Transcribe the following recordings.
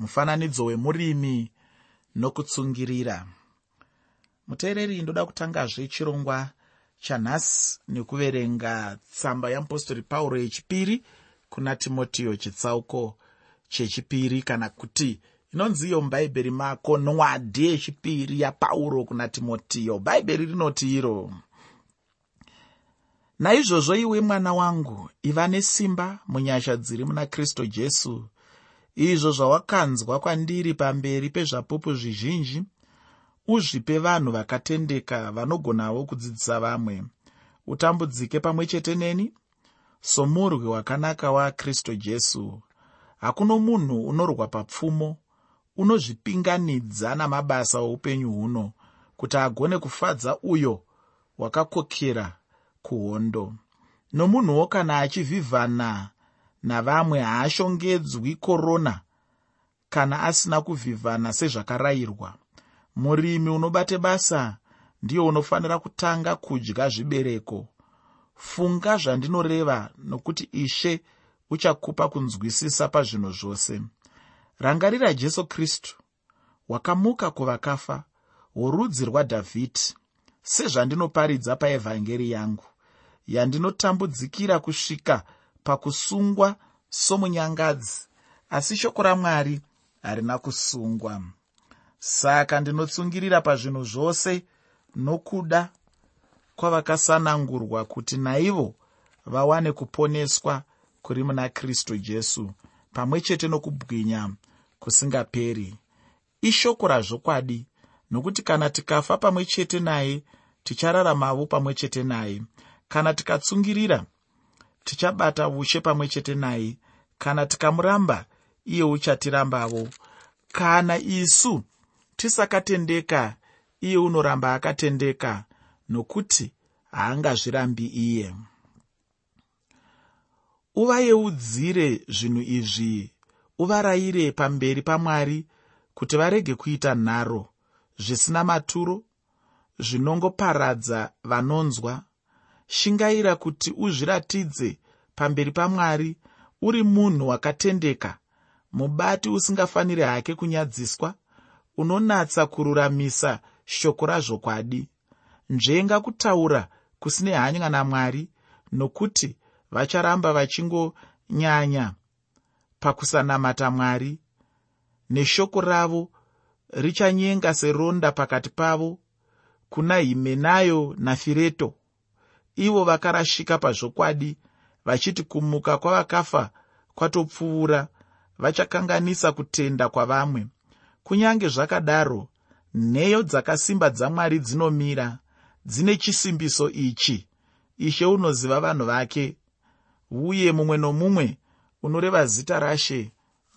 mufananidzo wemurimi nokutsungirira. Muteereri ndoda kutangazve chirongwa chanhasi nekuverenga tsamba yamupostori pauro yechipiri kuna timotiyo chitsauko chechipiri kana kuti inonzi iyo mubhaibheri mako nwadi yechipiri yapauro kuna timotiyo bhaibheri rinoti iro naizvozvo iwe mwana wangu iva nesimba munyasha dziri muna kristu jesu izvo zvawakanzwa kwandiri pamberi pezvapupu zvizhinji uzvipe vanhu vakatendeka vanogonawo kudzidzisa vamwe. Utambudzike pamwe chete neni. Somurwi wakanaka wakristu jesu. Hakuno munhu unorwa papfumo unozvipinganidza namabasa oupenyu huno kuti agone kufadza uyo wakakokera kuhondo. Nomunhuwo kana achivhivhana navamwe haashongedzwi korona kana asina kuvhivhana sezvakarayirwa. Murimi unobate basa ndiyo unofanira kutanga kudya zvibereko. Funga zvandinoreva nokuti ishe uchakupa kunzwisisa pazvinhu zvose. Rangarira jesu kristu wakamuka kuvakafa worudzi rwadhavhidhi sezvandinoparidza paevhangeri yangu yandinotambudzikira kusvika pakusungwa somunyangadzi asi shoko ramwari harina kusungwa. Saka ndinotsungirira pazvinhu zvose nokuda kwavakasanangurwa kuti naivo vawane kuponeswa kuri muna kristu jesu pamwe chete nokubwinya kusingaperi. Ishoko razvokwadi nokuti kana tikafa pamwe chete naye tichararamavo pamwe chete naye. Kana tikatsungirira tichabata ushe pamwe chete naye. Kana tikamuramba iye uchatirambavo. Kana isu tisakatendeka iye unoramba akatendeka nokuti haangazvirambi iye. Uvayeudzire zvinhu izvi uvarayire pamberi pamwari kuti varege kuita nharo zvisina maturo zvinongoparadza vanonzwa shingaira kuti uzviratidze pamberi pamwari uri munhu wakatendeka mubati usingafaniri hake kunyadziswa unonatsa kururamisa shoko razvokwadi nzvenga kutaura kusine hanya namwari nokuti vacharamba vachingonyanya pakusanamata mwari neshoko ravo richanyenga seronda pakati pavo kuna himenayo nafireto ivo vakarashika pazvokwadi vachiti kumuka kwavakafa kwatopfuura vachakanganisa kutenda kwavamwe. Kunyange zvakadaro nheyo dzakasimba dzamwari dzinomira dzine chisimbiso ichi. Ishe unoziva vanhu vake. Uye mumwe nomumwe unoreva zita rashe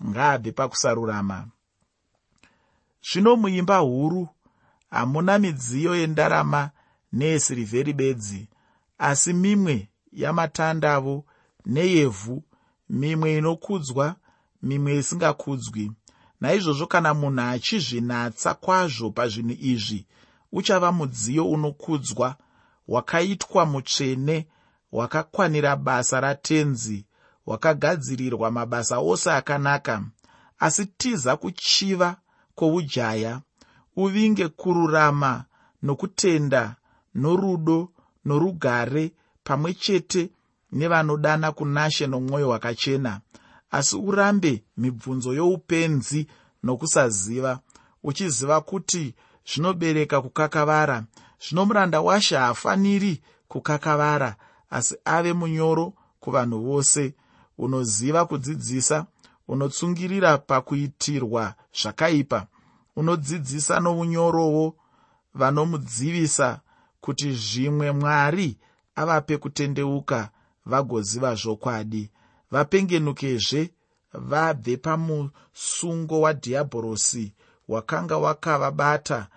ngaabve pakusarurama. Zvino muimba huru hamuna midziyo yendarama neyesirivheri bedzi asi mimwe yamatandavo neyevhu mimwe inokudzwa mimwe isingakudzwi. Naizvozvo kana munhu achizvinatsa kwazvo pazvinhu izvi uchava mudziyo unokudzwa wakaitwa mutsvene wakakwanira basa ratenzi wakagadzirirwa mabasa ose akanaka. Asi tiza kuchiva kwoujaya uvinge kururama nokutenda norudo norugare pamwe chete nevanodana kunashe nomwoyo wakachena. Asi urambe mibvunzo youpenzi nokusaziva uchiziva kuti zvinobereka kukakavara. Zvino muranda washe haafaniri kukakavara asi ave munyoro kuvanhu vose. Unoziva kudzidzisa unotsungirira pakuitirwa zvakaipa. Unodzidzisa nounyorowo vanomudzivisa kuti zvimwe mwari avape kutendeuka vagoziva zvokwadi. Vapengenukezve vabve pamusungo wadhiabhorosi wakanga wakavabata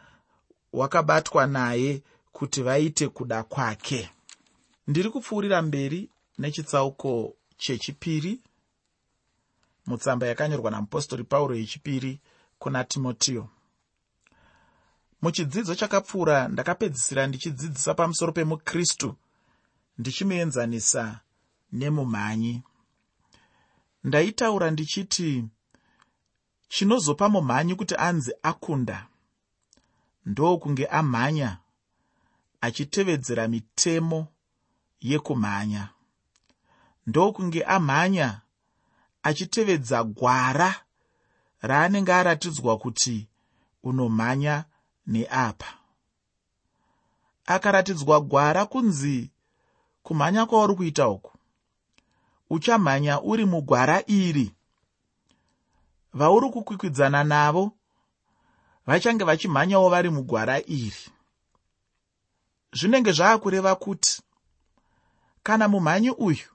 wakabatwa naye kuti vaite kuda kwake. Ndiri kupfuurira mberi nechitsauko chechipiri mutsamba yakanyorwa namupostori pauro yechipiri kuna timotiyo muchidzidzo chakapfuura ndakapedzisira ndichidzidzisa pamusoro pemukristu ndichimuenzanisa nemumhanyi. Ndaitaura ndichiti chinozopa mumhanyi kuti anzi akunda. Ndokunge amhanya achitevedzera mitemo yekumhanya. Ndokunge amhanya achitevedza gwara raanenge aratidzwa kuti unomhanya neapa. Akaratidzwa gwara kunzi kumhanya kwauri kuita uku. Uchamhanya uri mugwara iri. Vauri kukwikwidzana navo vachange vachimhanyawo vari mugwara iri. Zvinenge zvaakureva kuti kana mumhanyi uyu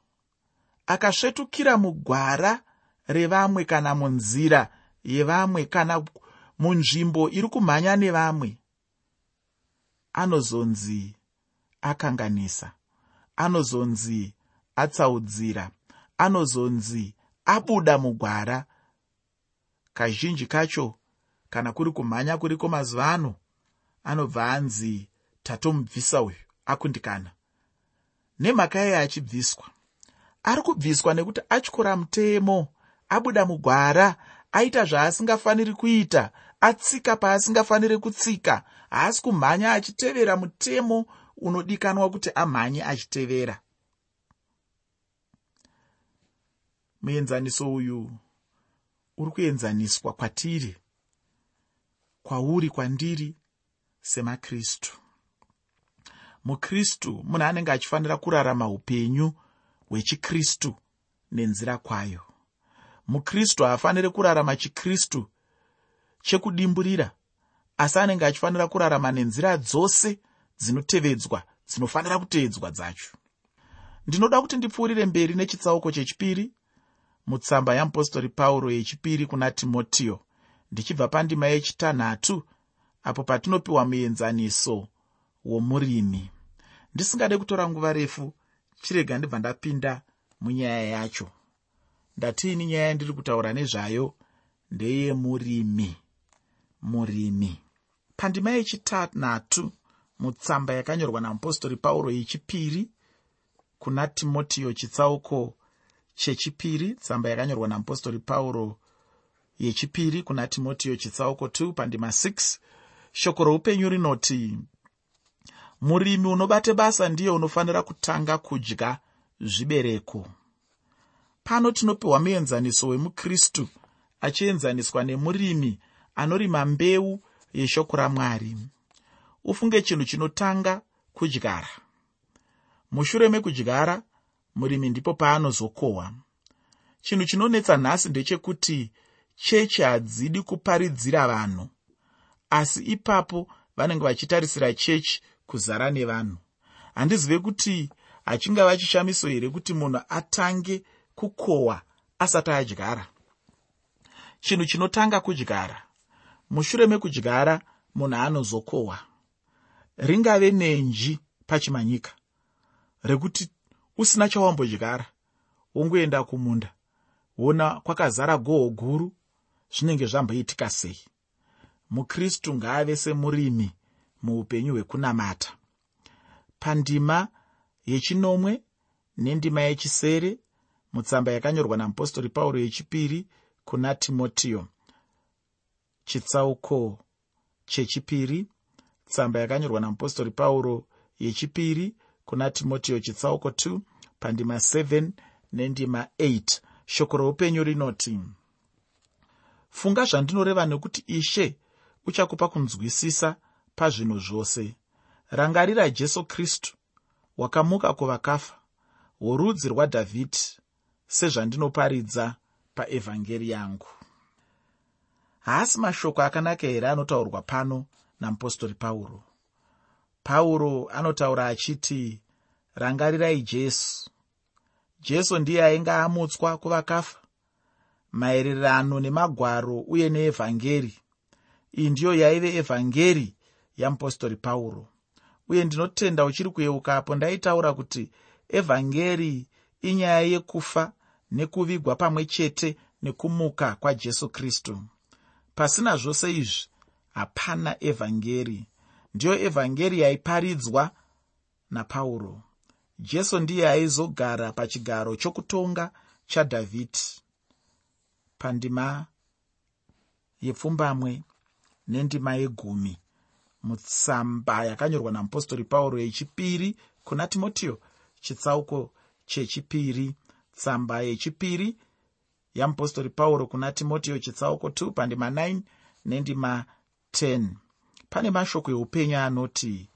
akasvetukira mugwara revamwe kana munzira yevamwe kana munzvimbo iri kumhanya nevamwe anozonzi akanganisa anozonzi atsaudzira anozonzi abuda mugwara. Kazhinji kacho kana kuri kumhanya kuriko mazuva ano anobva anzi tatomubvisa uyu akundikana. Nemhaka yeye achibviswa. Ari kubviswa nekuti atyora mutemo abuda mugwara aita zvaasingafaniri kuita atsika paasingafaniri kutsika. Haasi kumhanya achitevera mutemo unodikanwa kuti amhanye achitevera. Muenzaniso uyu uri kuenzaniswa kwatiri kwauri kwandiri semakristu. Mukristu munhu anenge achifanira kurarama upenyu hwechikristu nenzira kwayo mukristu haafaniri kurarama chikristu chekudimburira asi anenge achifanira kurarama nenzira dzose dzinotevedzwa dzinofanira kuteedzwa dzacho. Ndinoda kuti ndipfuurire mberi nechitsauko chechipiri mutsamba yamupostori pauro yechipiri kuna timotiyo ndichibva pandima yechitanhatu apo patinopiwa muenzaniso womurimi. Ndisingade kutora nguva refu chirega ndibva ndapinda munyaya yacho ndatiini nyaya yandiri kutaura nezvayo? Ndeyemurimi murimi. Pandima yechitanhatu mutsamba yakanyorwa namupostori pauro yechipiri kuna timotiyo chitsauko chechipiri tsamba yakanyorwa namupostori pauro yechipiri kuna timotiyo chitsauko 2 pandima 6 shoko roupenyu rinoti murimi unobate basa ndiye unofanira kutanga kudya zvibereko pano tinopiwa muenzaniso wemukristu achienzaniswa nemurimi anorima mbeu yeshoko ramwari. Ufunge chinhu chinotanga kudyara. Mushure mekudyara murimi ndipo paanozokohwa. Chinhu chinonetsa nhasi ndechekuti chechi hadzidi kuparidzira vanhu asi ipapo vanenge vachitarisira chechi kuzara nevanhu. Handizive kuti hachinga vachishamiso here kuti munhu atange kukohwa asati adyara. Chinhu chinotanga kudyara mushure mekudyara munhu anozokohwa ringave nenji pachimanyika? Rekuti usina chawambodyara wongoenda kumunda wona kwakazara goho guru zvinenge zvamboitika sei? Mukristu ngaave semurimi muupenyu hwekunamata. Pandima yechinomwe nendima yechisere mutsamba yakanyorwa namupostori pauro yechipiri kuna timotiyo chitsauko chechipiri tsamba yakanyorwa namupostori pauro yechipiri kuna timotiyo chitsauko 2 pandima 7 nendima 8 shoko roupenyu rinoti funga zvandinoreva nekuti ishe uchakupa kunzwisisa pazvinhu zvose. Rangarira jesu kristu wakamuka kuvakafa worudzi rwadhavhidhi sezvandinoparidza paevhangeri yangu. Haasi mashoko akanaka here anotaurwa pano namupostori pauro? Pauro anotaura achiti rangarirai jesu. Jesu ndiye ainge amutswa kuvakafa. Maererano nemagwaro uye neevhangeri iyi ndiyo yaive evhangeri yamupostori pauro. Uye ndinotenda uchiri kuyeukapo ndaitaura kuti evhangeri inyaya yekufa nekuvigwa pamwe chete nekumuka kwajesu kristu. Pasina zvose izvi hapana evhangeri. Ndiyo evhangeri yaiparidzwa napauro. Jesu ndiye aizogara pachigaro chokutonga chadhavhidhi pandima yepfumbamwe nendima yegumi mutsamba yakanyorwa namupostori pauro yechipiri kuna timotiyo chitsauko chechipiri tsamba yechipiri yamupostori pauro kuna timotiyo chitsauko 2 pandima 9 nendima 10 pane mashoko eupenyu anoti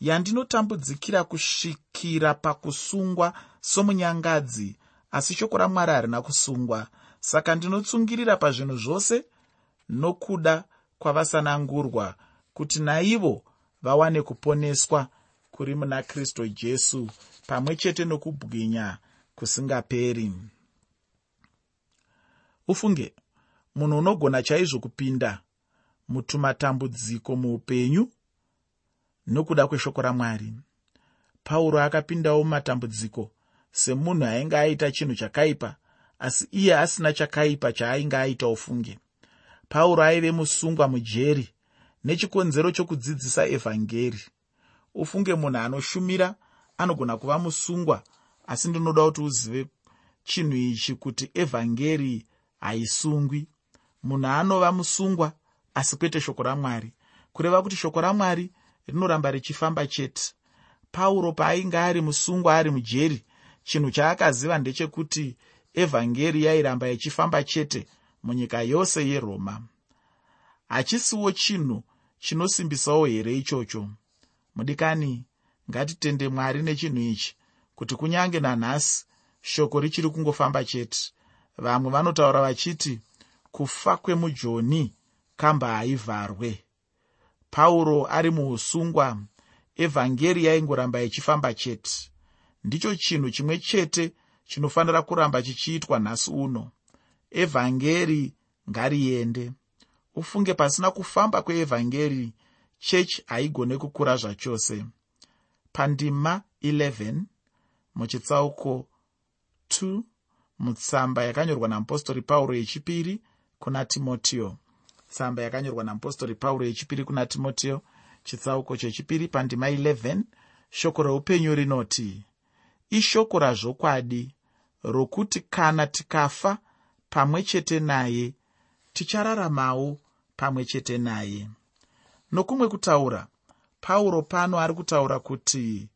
yandinotambudzikira kusvikira pakusungwa somunyangadzi asi shoko ramwari harina kusungwa. Saka ndinotsungirira pazvinhu zvose nokuda kwavasanangurwa kuti naivo vawane kuponeswa kuri muna kristu jesu pamwe chete nokubwinya kusingaperi. Ufunge munhu unogona chaizvo kupinda mutumatambudziko muupenyu nokuda kweshoko ramwari. Pauro akapindawo mumatambudziko semunhu ainge aita chinhu chakaipa asi iye asina chakaipa chaainge aita ufunge. Pauro aive musungwa mujeri nechikonzero chokudzidzisa evhangeri. Ufunge munhu anoshumira anogona kuva musungwa asi ndinoda kuti uzive chinhu ichi kuti evhangeri haisungwi. Munhu anova musungwa asi kwete shoko ramwari. Kureva kuti shoko ramwari rinoramba richifamba chete. Pauro paainge ari musungwa ari mujeri chinhu chaakaziva ndechekuti evhangeri yairamba ichifamba chete munyika yose yeroma. Hachisiwo chinhu chinosimbisawo here ichocho? Mudikani ngatitende mwari nechinhu ichi kuti kunyange nanhasi shoko richiri kungofamba chete. Vamwe vanotaura vachiti kufa kwemujoni kamba haivharwe. Pauro ari muusungwa evhangeri yaingoramba ichifamba chete. Ndicho chinhu chimwe chete chinofanira kuramba chichiitwa nhasi uno. Evhangeri ngariende. Ufunge pasina kufamba kweevhangeri chechi haigone kukura zvachose. Pandima 11 muchitsauko 2 mutsamba yakanyorwa namupostori pauro yechipiri kuna timotiyo tsamba yakanyorwa namupostori pauro yechipiri kuna timotiyo chitsauko chechipiri pandima 11 shoko reupenyu rinoti ishoko razvokwadi rokuti kana tikafa pamwe chete naye tichararamawo pamwe chete naye. Nokumwe kutaura pauro pano ari kutaura kuti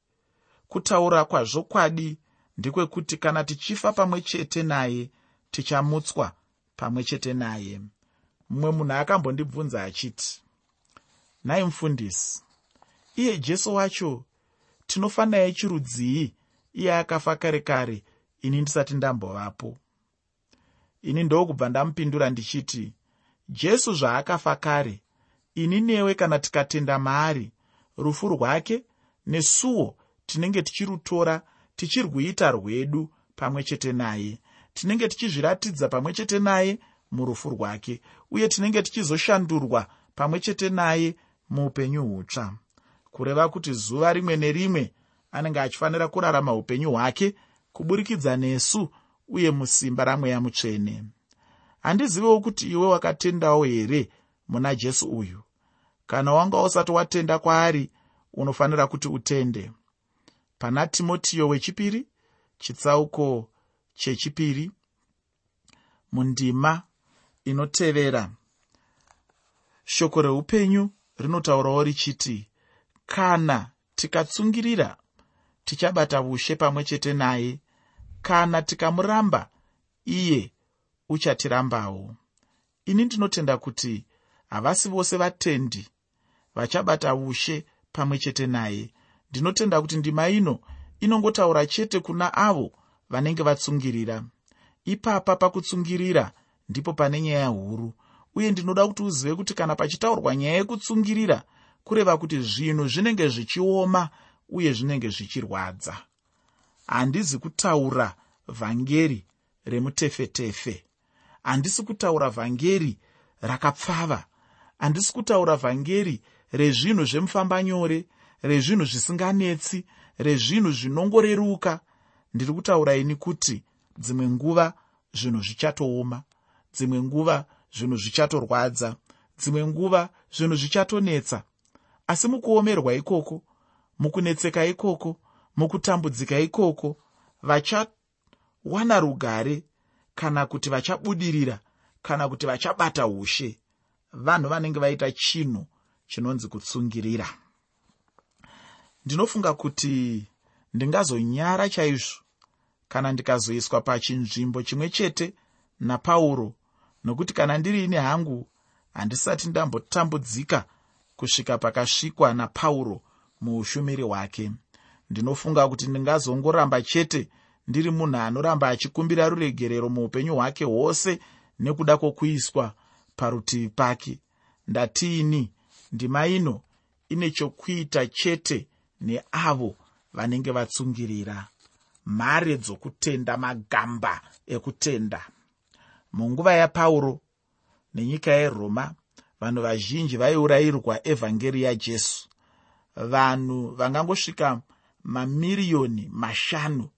kutaura kwazvokwadi ndekwekuti kana tichifa pamwe chete naye tichamutswa pamwe chete naye. Mumwe munhu akambondibvunza achiti nhai mufundisi iye jesu wacho tinofanira chirudzii iye akafa kare kare ini ndisati ndambovapo? Ini ndokubva ndamupindura ndichiti jesu zvaakafa kare ini newe kana tikatenda maari rufu rwake nesuwo tinenge tichirutora tichirwuita rwedu pamwe chete naye. Tinenge tichizviratidza pamwe chete naye murufu rwake uye tinenge tichizoshandurwa pamwe chete naye muupenyu hutsva. Kureva kuti zuva rimwe nerimwe anenge achifanira kurarama upenyu hwake kuburikidza nesu uye musimba ramweya mutsvene. Handizivewo kuti iwe wakatendawo here muna jesu uyu? Kana wanga usati watenda kwaari unofanira kuti utende pana timotiyo wechipiri chitsauko chechipiri mundima inotevera. Shoko reupenyu rinotaurawo richiti kana tikatsungirira tichabata ushe pamwe chete naye. Kana tikamuramba iye uchatirambawo ini ndinotenda kuti havasi vose vatendi vachabata ushe pamwe chete naye ndinotenda kuti ndima ino inongotaura chete kuna avo vanenge vatsungirira. Ipapa pakutsungirira ndipo pane nyaya huru uye ndinoda kuti uzive kuti kana pachitaurwa nyaya yekutsungirira kureva kuti zvinhu zvinenge zvichioma uye zvinenge zvichirwadza. Handizi kutaura vhangeri remutefetefe. Handisi kutaura vhangeri rakapfava. Handisi kutaura vhangeri rezvinhu zvemufambanyore rezvinhu zvisinganetsi rezvinhu zvinongoreruka. Ndiri kutaura ini kuti dzimwe nguva zvinhu zvichatooma dzimwe nguva zvinhu zvichatorwadza dzimwe nguva zvinhu zvichatonetsa. Asi mukuomerwa ikoko mukunetseka ikoko mukutambudzika ikoko vachawana rugare kana kuti vachabudirira kana kuti vachabata ushe. Vanhu vanenge vaita chinhu chinonzi kutsungirira ndinofunga kuti ndingazonyara chaizvo kana ndikazoiswa pachinzvimbo chimwe chete napauro nokuti kana ndirini hangu handisati ndambotambudzika kusvika pakasvikwa napauro muushumiri hwake. Ndinofunga kuti ndingazongoramba chete ndiri munhu anoramba achikumbira ruregerero muupenyu hwake hwose nekuda kwokuiswa parutivi pake. Ndatiini ndima ino ine chokuita chete neavo vanenge vatsungirira mhare dzokutenda magamba ekutenda. Munguva yapauro nenyika yeroma vanhu vazhinji vaiurayirwa evhangeri yajesu. Vanhu vangangosvika mamiriyoni mashanu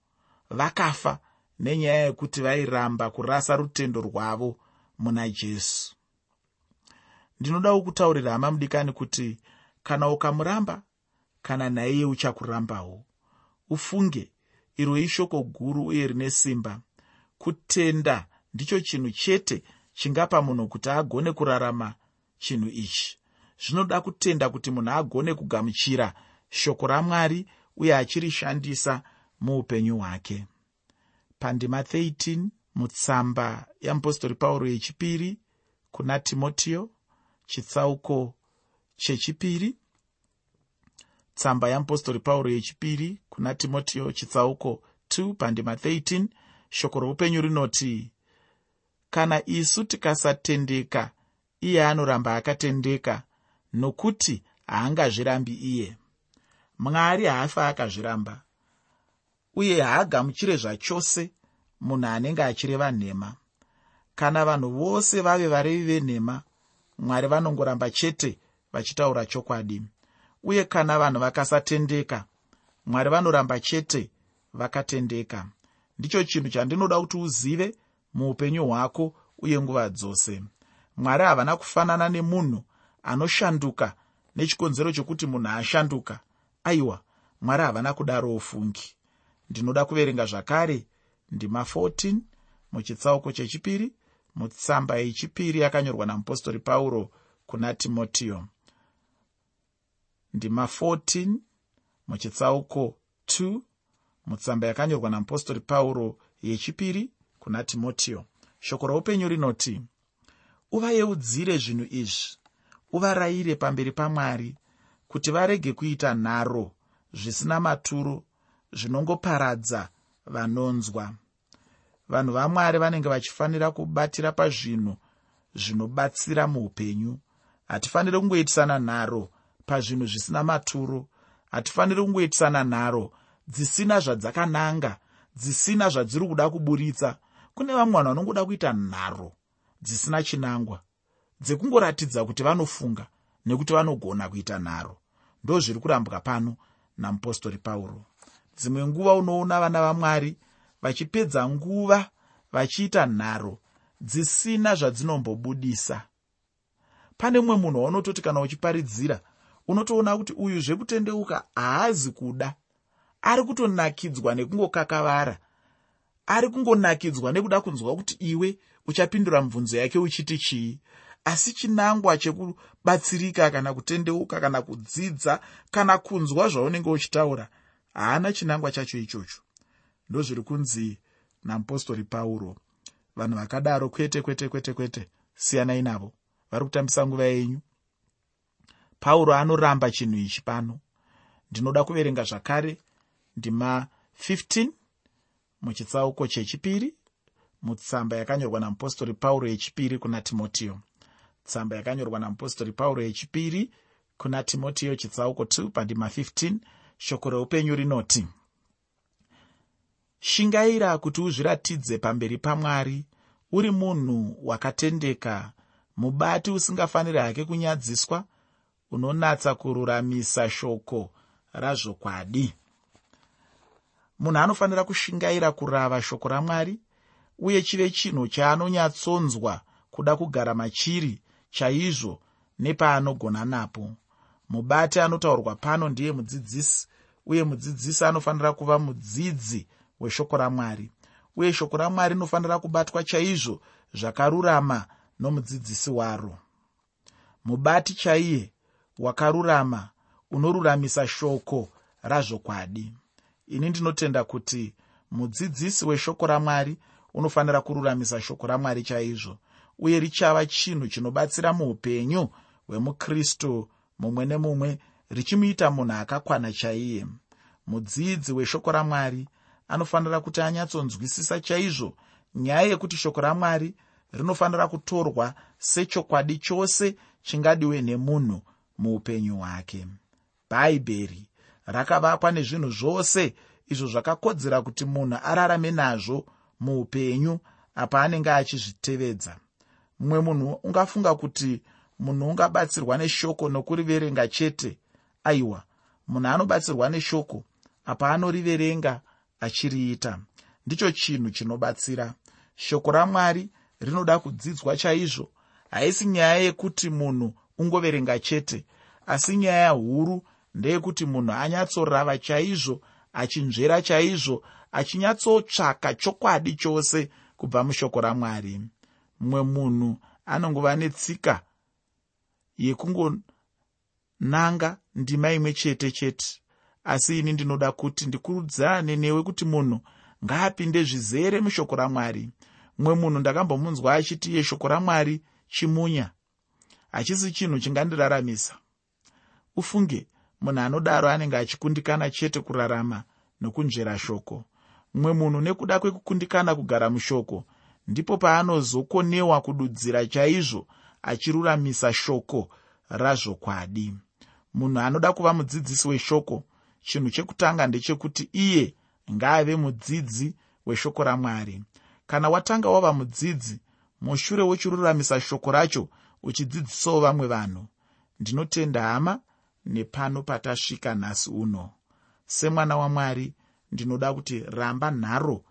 vakafa nenyaya yekuti vairamba kurasa rutendo rwavo muna jesu. Ndinodawo kutaurira hama mudikani kuti kana ukamuramba kana naiye uchakurambawo. Ufunge iro ishoko guru uye rine simba. Kutenda ndicho chinhu chete chingapa munhu kuti agone kurarama chinhu ichi. Zvinoda kutenda kuti munhu agone kugamuchira shoko ramwari uye achirishandisa muupenyu hwake. Pandima 13 mutsamba yeapostori pauro yechipiri kuna timotiyo chitsauko chechipiri tsamba yeapostori pauro yechipiri kuna timotiyo chitsauko 2 pandima 13 shoko roupenyu rinoti kana isu tikasatendeka iye anoramba akatendeka nokuti haangazvirambi iye. Mwari haafi akazviramba uye haagamuchire zvachose munhu anenge achireva nhema. Kana vanhu vose vave varevi venhema mwari vanongoramba chete vachitaura chokwadi uye kana vanhu vakasatendeka mwari vanoramba chete vakatendeka. Ndicho chinhu chandinoda kuti uzive muupenyu hwako uye nguva dzose. Mwari havana kufanana nemunhu anoshanduka nechikonzero chokuti munhu ashanduka aiwa mwari havana kudaro ofungi ndinoda kuverenga zvakare ndima 14 muchitsauko chechipiri mutsamba yechipiri yakanyorwa namupostori pauro kuna timotiyo ndima 14 muchitsauko 2 mutsamba yakanyorwa namupostori pauro yechipiri kuna timotiyo shoko roupenyu rinoti uvayeudzire zvinhu izvi uvarayire pamberi pamwari kuti varege kuita nharo zvisina maturo zvinongoparadza vanonzwa. Vanhu vamwari vanenge vachifanira kubatira pazvinhu zvinobatsira muupenyu. Hatifaniri kungoitisana nharo pazvinhu zvisina maturo. Hatifaniri kungoitisana nharo. Dzisina zvadzakananga. Dzisina zvadziri kuda kuburitsa. Kune vamwe vanhu vanongoda kuita nharo. Dzisina chinangwa. Dzekungoratidza kuti vanofunga nekuti vanogona kuita nharo. Ndo zviri kurambwa pano namupostori pauro. Dzimwe nguva unoona vana vamwari vachipedza nguva vachiita nharo. Dzisina zvadzinombobudisa. Pane mumwe munhu waunototi kana uchiparidzira unotoona kuti uyu zvekutendeuka haazi kuda. Ari kutonakidzwa nekungokakavara. Ari kungonakidzwa nekuda kunzwa kuti iwe uchapindura mibvunzo yake uchiti chii. Asi chinangwa chekubatsirika kana kutendeuka kana kudzidza kana kunzwa zvaunenge uchitaura haana chinangwa chacho ichocho. Ndozviri kunzi namupostori pauro vanhu vakadaro kwete kwete kwete kwete siyanai navo vari kutambisa nguva yenyu pauro anoramba chinhu ichi pano. Ndinoda kuverenga zvakare. Ndima 15 muchitsauko chechipiri mutsamba yakanyorwa namupostori pauro yechipiri kuna timotiyo tsamba yakanyorwa namupostori pauro yechipiri kuna timotiyo chitsauko 2 pandima 15 shoko reupenyu rinoti shingaira kuti uzviratidze pamberi pamwari. Uri munhu wakatendeka. Mubati usingafaniri hake kunyadziswa unonatsa kururamisa shoko razvokwadi. Munhu anofanira kushingaira kurava shoko ramwari uye chive chinhu chaanonyatsonzwa kuda kugara machiri chaizvo nepaanogona napo. Mubati anotaurwa pano ndiye mudzidzisi uye mudzidzisi anofanira kuva mudzidzi weshoko ramwari uye shoko ramwari rinofanira kubatwa chaizvo zvakarurama nomudzidzisi waro. Mubati chaiye wakarurama unoruramisa shoko razvokwadi. Ini ndinotenda kuti mudzidzisi weshoko ramwari unofanira kururamisa shoko ramwari chaizvo uye richava chinhu chinobatsira muupenyu hwemukristu mumwe nemumwe richimuita munhu akakwana chaiye. Mudzidzi weshoko ramwari anofanira kuti anyatsonzwisisa chaizvo nyaya yekuti shoko ramwari rinofanira kutorwa sechokwadi chose chingadiwe nemunhu muupenyu hwake. Bhaibheri rakavakwa nezvinhu zvose izvo zvakakodzera kuti munhu ararame nazvo muupenyu apa anenge achizvitevedza. Mumwe munhu ungafunga kuti munhu ungabatsirwa neshoko nokuriverenga chete. Aiwa munhu anobatsirwa neshoko apa anoriverenga achiriita. Ndicho chinhu chinobatsira. Shoko ramwari rinoda kudzidzwa chaizvo. Haisi nyaya yekuti munhu ungoverenga chete. Asi nyaya huru ndeyekuti munhu anyatsorava chaizvo achinzvera chaizvo achinyatsotsvaka chokwadi chose kubva mushoko ramwari. Mumwe munhu anongova netsika yekungonanga ndima imwe chete chete. Asi ini ndinoda kuti ndikurudzirane newe kuti munhu ngaapinde zvizere mushoko ramwari. Mumwe munhu ndakambomunzwa achiti iye shoko ramwari chimunya hachisi chinhu chingandiraramisa ufunge munhu anodaro anenge achikundikana chete kurarama nokunzvera shoko. Mumwe munhu nekuda kwekukundikana kugara mushoko ndipo paanozokonewa kududzira chaizvo achiruramisa shoko razvokwadi munhu anoda kuva mudzidzisi weshoko chinhu chekutanga ndechekuti iye ngaave mudzidzi weshoko ramwari. Kana watanga wava mudzidzi mushure wechiruramisa shoko racho uchidzidzisawo vamwe vanhu ndinotenda hama nepano patasvika nhasi uno. Semwana wamwari ndinoda kuti ramba nharo